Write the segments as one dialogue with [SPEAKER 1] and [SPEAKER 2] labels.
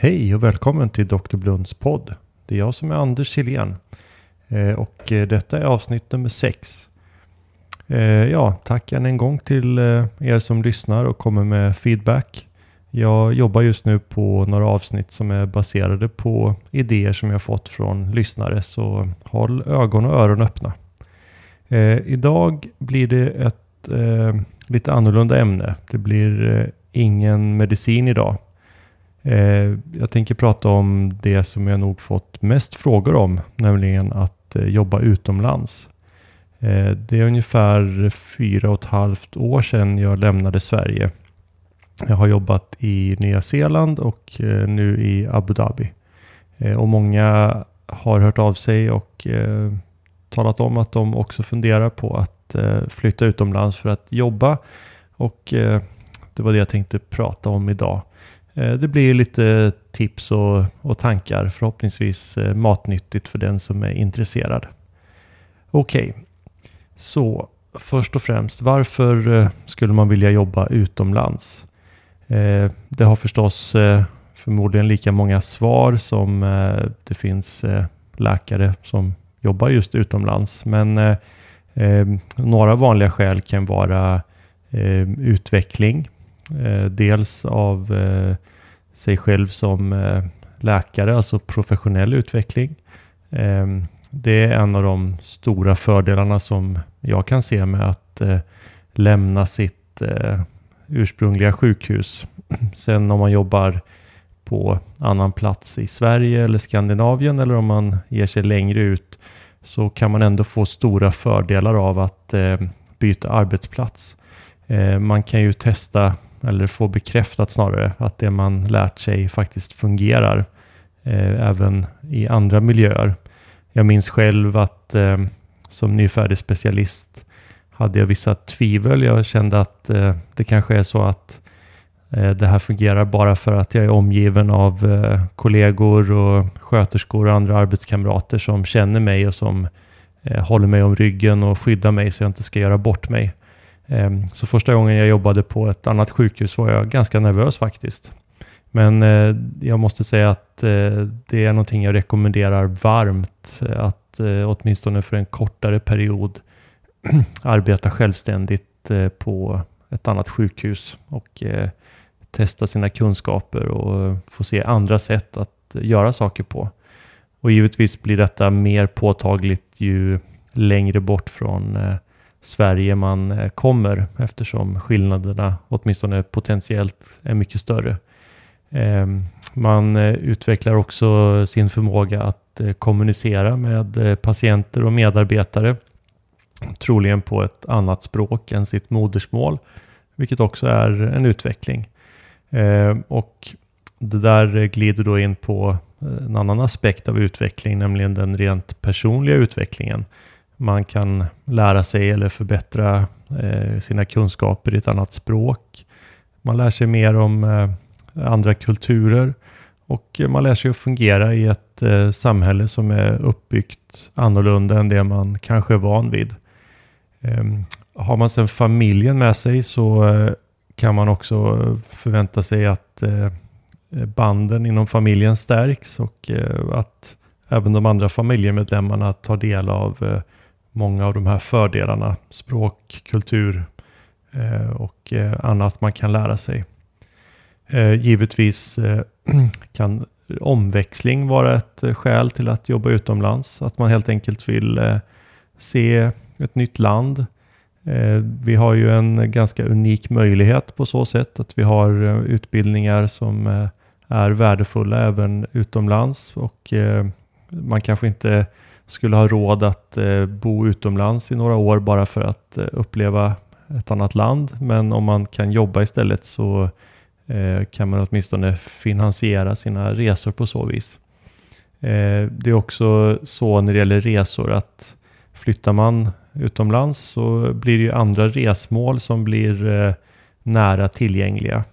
[SPEAKER 1] Hej och välkommen till Dr. Blunds podd. Det är jag som är Anders Silén. Eh, och eh, detta är avsnitt nummer sex. Eh, ja, tack än en gång till er som lyssnar och kommer med feedback. Jag jobbar just nu på några avsnitt som är baserade på idéer som jag fått från lyssnare, så håll ögon och öron öppna. Idag blir det ett lite annorlunda ämne. Det blir ingen medicin idag. Eh, jag tänker prata om det som jag nog fått mest frågor om, nämligen att eh, jobba utomlands. Eh, det är ungefär fyra och ett halvt år sedan jag lämnade Sverige. Jag har jobbat i Nya Zeeland och nu i Abu Dhabi. Och många har hört av sig och talat om att de också funderar på att flytta utomlands för att jobba. Och det var det jag tänkte prata om idag. Eh, det blir lite tips och, och tankar, förhoppningsvis eh, matnyttigt för den som är intresserad. Okej, okay. så först och främst, varför eh, skulle man vilja jobba utomlands? Det har förstås förmodligen lika många svar som det finns läkare som jobbar just utomlands. Men några vanliga skäl kan vara utveckling, Eh, dels av eh, sig själv som eh, läkare, alltså professionell utveckling. Ehm, det är en av de stora fördelarna som jag kan se med att eh, lämna sitt eh, ursprungliga sjukhus. Sen om man jobbar på annan plats i Sverige eller Skandinavien eller om man ger sig längre ut så kan man ändå få stora fördelar av att byta arbetsplats. Man kan ju testa eller få bekräftat snarare, att det man lärt sig faktiskt fungerar eh, även i andra miljöer. Jag minns själv att eh, som nyfärdig specialist hade jag vissa tvivel. Jag kände att eh, det kanske är så att eh, det här fungerar bara för att jag är omgiven av eh, kollegor och sköterskor och andra arbetskamrater som känner mig och som eh, håller mig om ryggen och skyddar mig så jag inte ska göra bort mig. Ehm, så första gången jag jobbade på ett annat sjukhus var jag ganska nervös faktiskt. Men eh, jag måste säga att eh, det är någonting jag rekommenderar varmt. Eh, att åtminstone för en kortare period arbeta självständigt på ett annat sjukhus och testa sina kunskaper och få se andra sätt att göra saker på. Och givetvis blir detta mer påtagligt ju längre bort från Sverige man eh, kommer eftersom skillnaderna åtminstone potentiellt är mycket större. Ehm, man eh, utvecklar också sin förmåga att eh, kommunicera med patienter och medarbetare. Troligen på ett annat språk än sitt modersmål, vilket också är en utveckling. Ehm, och det där glider då in på en annan aspekt av utveckling, nämligen den rent personliga utvecklingen man kan lära sig eller förbättra eh, sina kunskaper i ett annat språk. Man lär sig mer om eh, andra kulturer och man lär sig att fungera i ett eh, samhälle som är uppbyggt annorlunda än det man kanske är van vid. Ehm, har man sedan familjen med sig så eh, kan man också förvänta sig att eh, banden inom familjen stärks och eh, att även de andra familjemedlemmarna tar del av eh, många av de här fördelarna. Språk, kultur eh, och eh, annat man kan lära sig. Eh, givetvis kan omväxling vara ett skäl till att jobba utomlands. Att man helt enkelt vill se ett nytt land. Vi har ju en ganska unik möjlighet på så sätt att vi har utbildningar som är värdefulla även utomlands och man kanske inte skulle ha råd att eh, bo utomlands i några år bara för att eh, uppleva ett annat land. Men om man kan jobba istället så eh, kan man åtminstone finansiera sina resor på så vis. Eh, det är också så när det gäller resor att flyttar man utomlands så blir det ju andra resmål som blir eh, nära tillgängliga.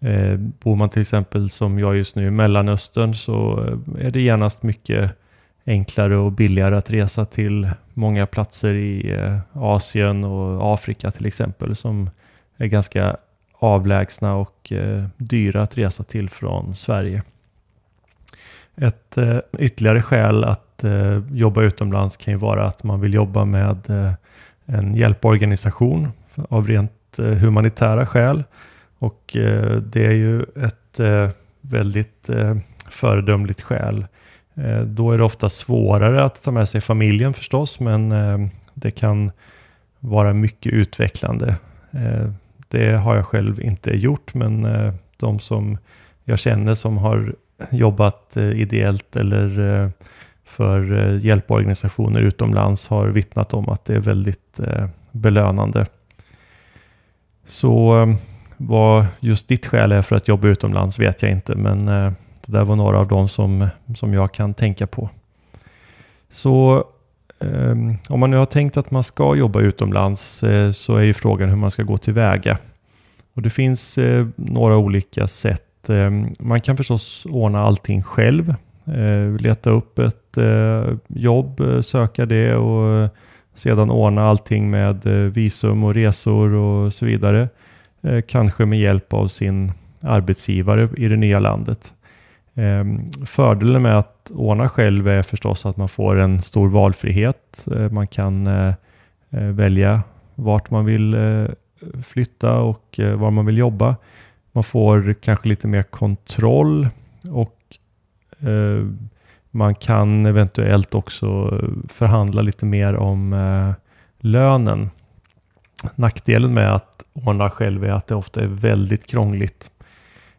[SPEAKER 1] Eh, bor man till exempel som jag just nu i Mellanöstern så är det genast mycket enklare och billigare att resa till många platser i eh, Asien och Afrika till exempel som är ganska avlägsna och eh, dyra att resa till från Sverige. Ett eh, ytterligare skäl att jobba utomlands kan ju vara att man vill jobba med en hjälporganisation av rent humanitära skäl. Och det är ju ett väldigt föredömligt skäl. Eh, då är det ofta svårare att ta med sig familjen förstås, men eh, det kan vara mycket utvecklande. Eh, det har jag själv inte gjort, men de som jag känner som har jobbat ideellt eller för hjälporganisationer utomlands har vittnat om att det är väldigt belönande. Så vad just ditt skäl är för att jobba utomlands vet jag inte, men det där var några av dem som, som jag kan tänka på. Så ehm, om man nu har tänkt att man ska jobba utomlands eh, så är ju frågan hur man ska gå tillväga. Och det finns eh, några olika sätt Eh, man kan förstås ordna allting själv. Eh, leta upp ett eh, jobb, eh, söka det och sedan ordna allting med visum och resor och så vidare. Kanske med hjälp av sin arbetsgivare i det nya landet. Ehm, fördelen med att ordna själv är förstås att man får en stor valfrihet. Eh, man kan eh, eh, välja vart man vill flytta och var man vill jobba. Man får kanske lite mer kontroll och man kan eventuellt också förhandla lite mer om lönen. Nackdelen med att ordna själv är att det ofta är väldigt krångligt.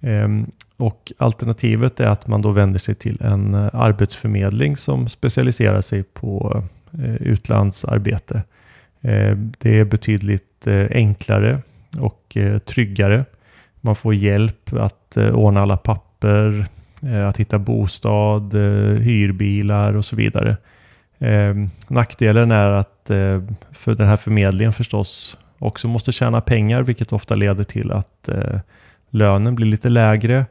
[SPEAKER 1] Ehm, och alternativet är att man då vänder sig till en eh, arbetsförmedling som specialiserar sig på eh, utlandsarbete. Eh, det är betydligt enklare och tryggare. Man får hjälp att ordna alla papper, att hitta bostad, hyrbilar och så vidare. Ehm, nackdelen är att för den här förmedlingen förstås också måste tjäna pengar, vilket ofta leder till att lönen blir lite lägre.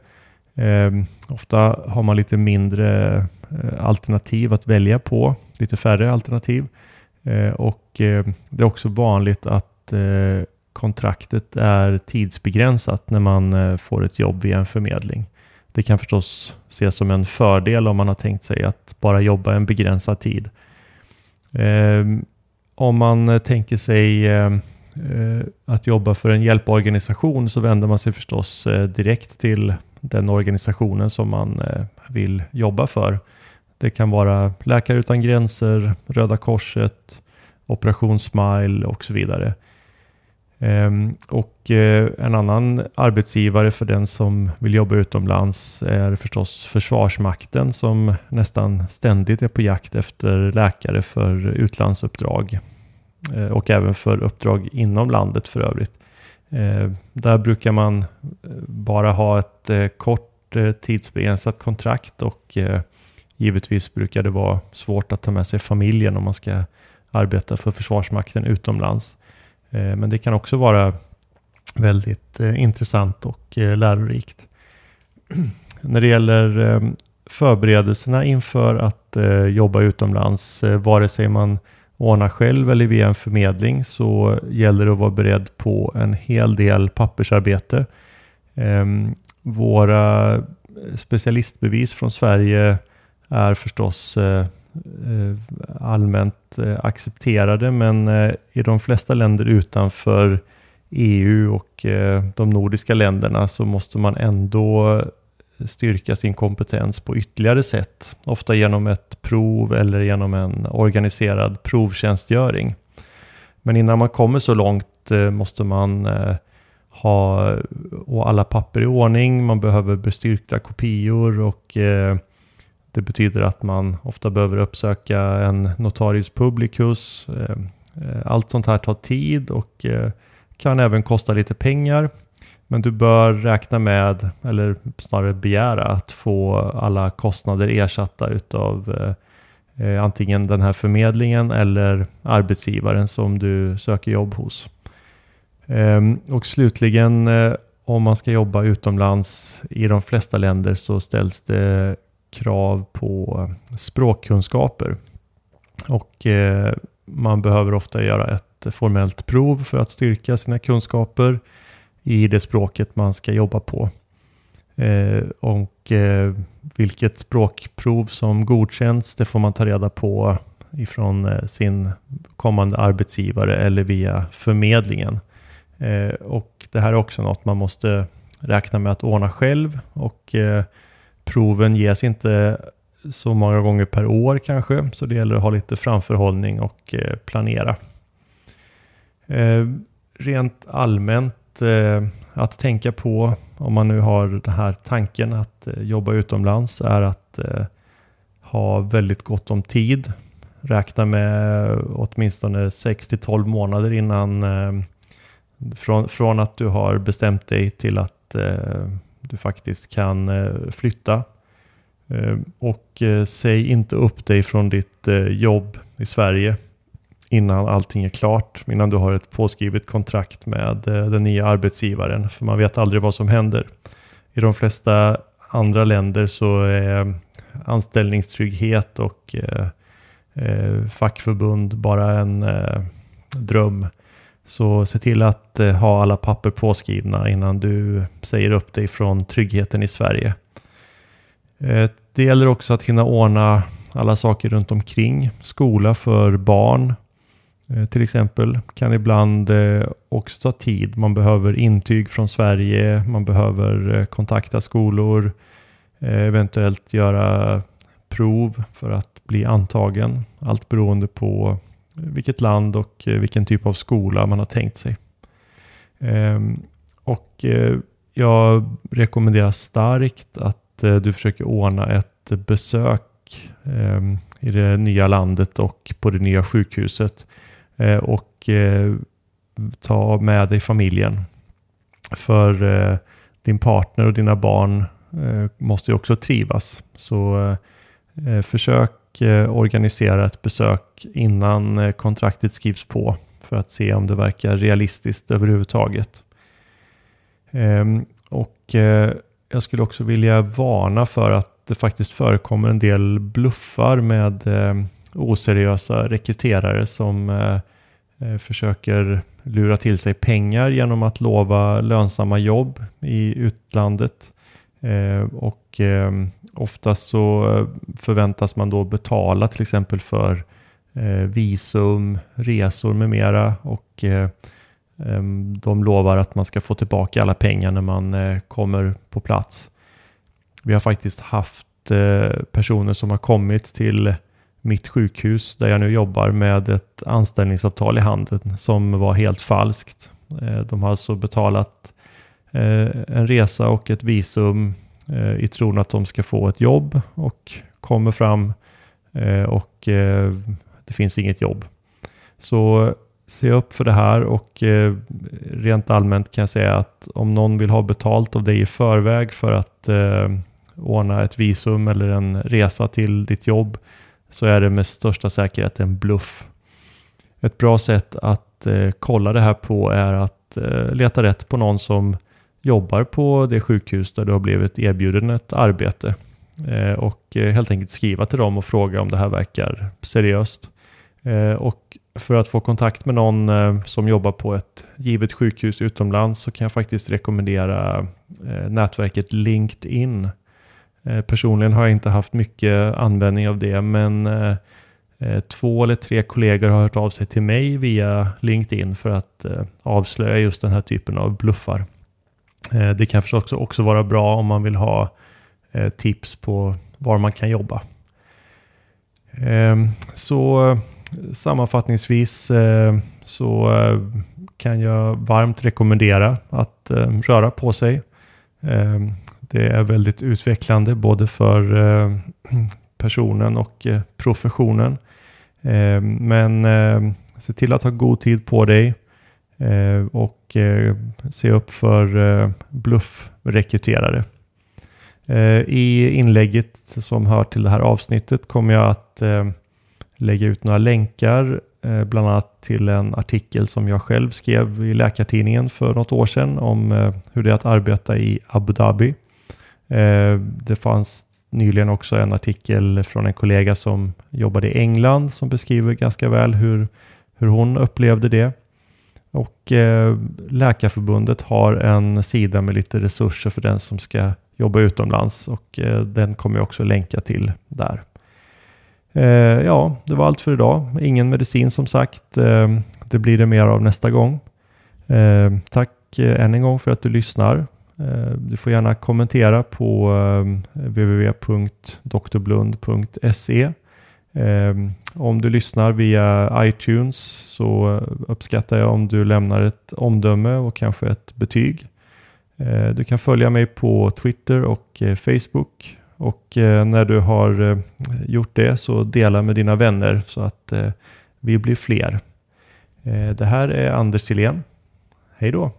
[SPEAKER 1] Ehm, ofta har man lite mindre eh, alternativ att välja på, lite färre alternativ. Eh, och eh, det är också vanligt att kontraktet är tidsbegränsat när man eh, får ett jobb via en förmedling. Det kan förstås ses som en fördel om man har tänkt sig att bara jobba en begränsad tid. Eh, om man eh, tänker sig eh, att jobba för en hjälporganisation så vänder man sig förstås eh, direkt till den organisationen som man eh, vill jobba för. Det kan vara Läkare Utan Gränser, Röda Korset, Operation Smile och så vidare. Ehm, och eh, en annan arbetsgivare för den som vill jobba utomlands är förstås Försvarsmakten som nästan ständigt är på jakt efter läkare för utlandsuppdrag eh, och även för uppdrag inom landet för övrigt. Eh, där brukar man eh, bara ha ett eh, kort tidsbegränsat kontrakt och givetvis brukar det vara svårt att ta med sig familjen om man ska arbeta för Försvarsmakten utomlands. Eh, men det kan också vara väldigt eh, intressant och eh, lärorikt. När det gäller förberedelserna inför att jobba utomlands, vare sig man ordna själv eller via en förmedling, så gäller det att vara beredd på en hel del pappersarbete. Ehm, våra specialistbevis från Sverige är förstås eh, eh, allmänt eh, accepterade men eh, i de flesta länder utanför EU och eh, de nordiska länderna så måste man ändå styrka sin kompetens på ytterligare sätt. Ofta genom ett prov eller genom en organiserad provtjänstgöring. Men innan man kommer så långt eh, måste man eh, ha alla papper i ordning, man behöver bestyrkta kopior och eh, det betyder att man ofta behöver uppsöka en notarius publicus. Allt sånt här tar tid och kan även kosta lite pengar. Men du bör räkna med, eller snarare begära, att få alla kostnader ersatta utav eh, eh, antingen den här förmedlingen eller arbetsgivaren som du söker jobb hos. Eh, och slutligen, eh, om man ska jobba utomlands i de flesta länder så ställs det krav på språkkunskaper. Och eh, man behöver ofta göra ett formellt prov för att styrka sina kunskaper i det språket man ska jobba på. Eh, och eh, vilket språkprov som godkänns, det får man ta reda på ifrån eh, sin kommande arbetsgivare eller via förmedlingen. Eh, och det här är också något man måste räkna med att ordna själv och eh, proven ges inte så många gånger per år kanske, så det gäller att ha lite framförhållning och eh, planera. Eh, rent allmänt Eh, att tänka på om man nu har den här tanken att eh, jobba utomlands är att eh, ha väldigt gott om tid räkna med åtminstone 6 till 12 månader innan eh, från, från att du har bestämt dig till att eh, du faktiskt kan eh, flytta. Eh, och eh, säg inte upp dig från ditt eh, jobb i Sverige innan allting är klart, innan du har ett påskrivet kontrakt med eh, den nya arbetsgivaren, för man vet aldrig vad som händer. I de flesta andra länder så är eh, anställningstrygghet och eh, fackförbund bara en dröm. Så se till att ha alla papper påskrivna innan du säger upp dig från tryggheten i Sverige. Det gäller också att hinna ordna alla saker runt omkring. Skola för barn Eh, till exempel kan ibland eh, också ta tid. Man behöver intyg från Sverige, man behöver eh, kontakta skolor, eventuellt göra prov för att bli antagen. Allt beroende på vilket land och vilken typ av skola man har tänkt sig. Ehm, och jag rekommenderar starkt att du försöker ordna ett besök ehm, i det nya landet och på det nya sjukhuset Eh, och eh, ta med dig familjen. För eh, din partner och dina barn måste ju också trivas. Så försök organisera ett besök innan kontraktet skrivs på för att se om det verkar realistiskt överhuvudtaget. Ehm, och jag skulle också vilja varna för att det faktiskt förekommer en del bluffar med oseriösa rekryterare som eh, eh, försöker lura till sig pengar genom att lova lönsamma jobb i utlandet. Eh, och oftast så förväntas man då betala till exempel för eh, visum, resor med mera och eh, de lovar att man ska få tillbaka alla pengar när man kommer på plats. Vi har faktiskt haft personer som har kommit till mitt sjukhus där jag nu jobbar med ett anställningsavtal i handen som var helt falskt. Eh, de har alltså betalat eh, en resa och ett visum eh, i tron att de ska få ett jobb och kommer fram och det finns inget jobb. Så se upp för det här och rent allmänt kan jag säga att om någon vill ha betalt av dig i förväg för att ordna ett visum eller en resa till ditt jobb så är det med största säkerhet en bluff. Ett bra sätt att eh, kolla det här på är att eh, leta rätt på någon som jobbar på det sjukhus där du har blivit erbjuden ett arbete eh, och eh, helt enkelt skriva till dem och fråga om det här verkar seriöst. Eh, och för att få kontakt med någon eh, som jobbar på ett givet sjukhus utomlands så kan jag faktiskt rekommendera nätverket LinkedIn. Eh, personligen har jag inte haft mycket användning av det men eh, eh, två eller tre kollegor har hört av sig till mig via LinkedIn för att avslöja just den här typen av bluffar. Det kan förstås också vara bra om man vill ha tips på var man kan jobba. Ehm, så sammanfattningsvis så kan jag varmt rekommendera att röra på sig. Ehm, det är väldigt utvecklande både för eh, personen och eh, professionen. Eh, men se till att ha god tid på dig och se upp för bluffrekryterare. I inlägget som hör till det här avsnittet kommer jag att lägga ut några länkar, bland annat till en artikel som jag själv skrev i Läkartidningen för något år sedan om hur det är att arbeta i Abu Dhabi. Eh, det fanns nyligen också en artikel från en kollega som jobbade i England som beskriver ganska väl hur, hur hon upplevde det. Och eh, Läkarförbundet har en sida med lite resurser för den som ska jobba utomlands och eh, den kommer jag också länka till där. Eh, ja, det var allt för idag. Ingen medicin som sagt. Det blir det mer av nästa gång. Tack än en gång för att du lyssnar. Eh, du får gärna kommentera på eh, www.doktorblund.se eh, om du lyssnar via iTunes så uppskattar jag om du lämnar ett omdöme och kanske ett betyg. Du kan följa mig på Twitter och Facebook och när du har gjort det så dela med dina vänner så att vi blir fler. Det här är Anders Silén. Hej då!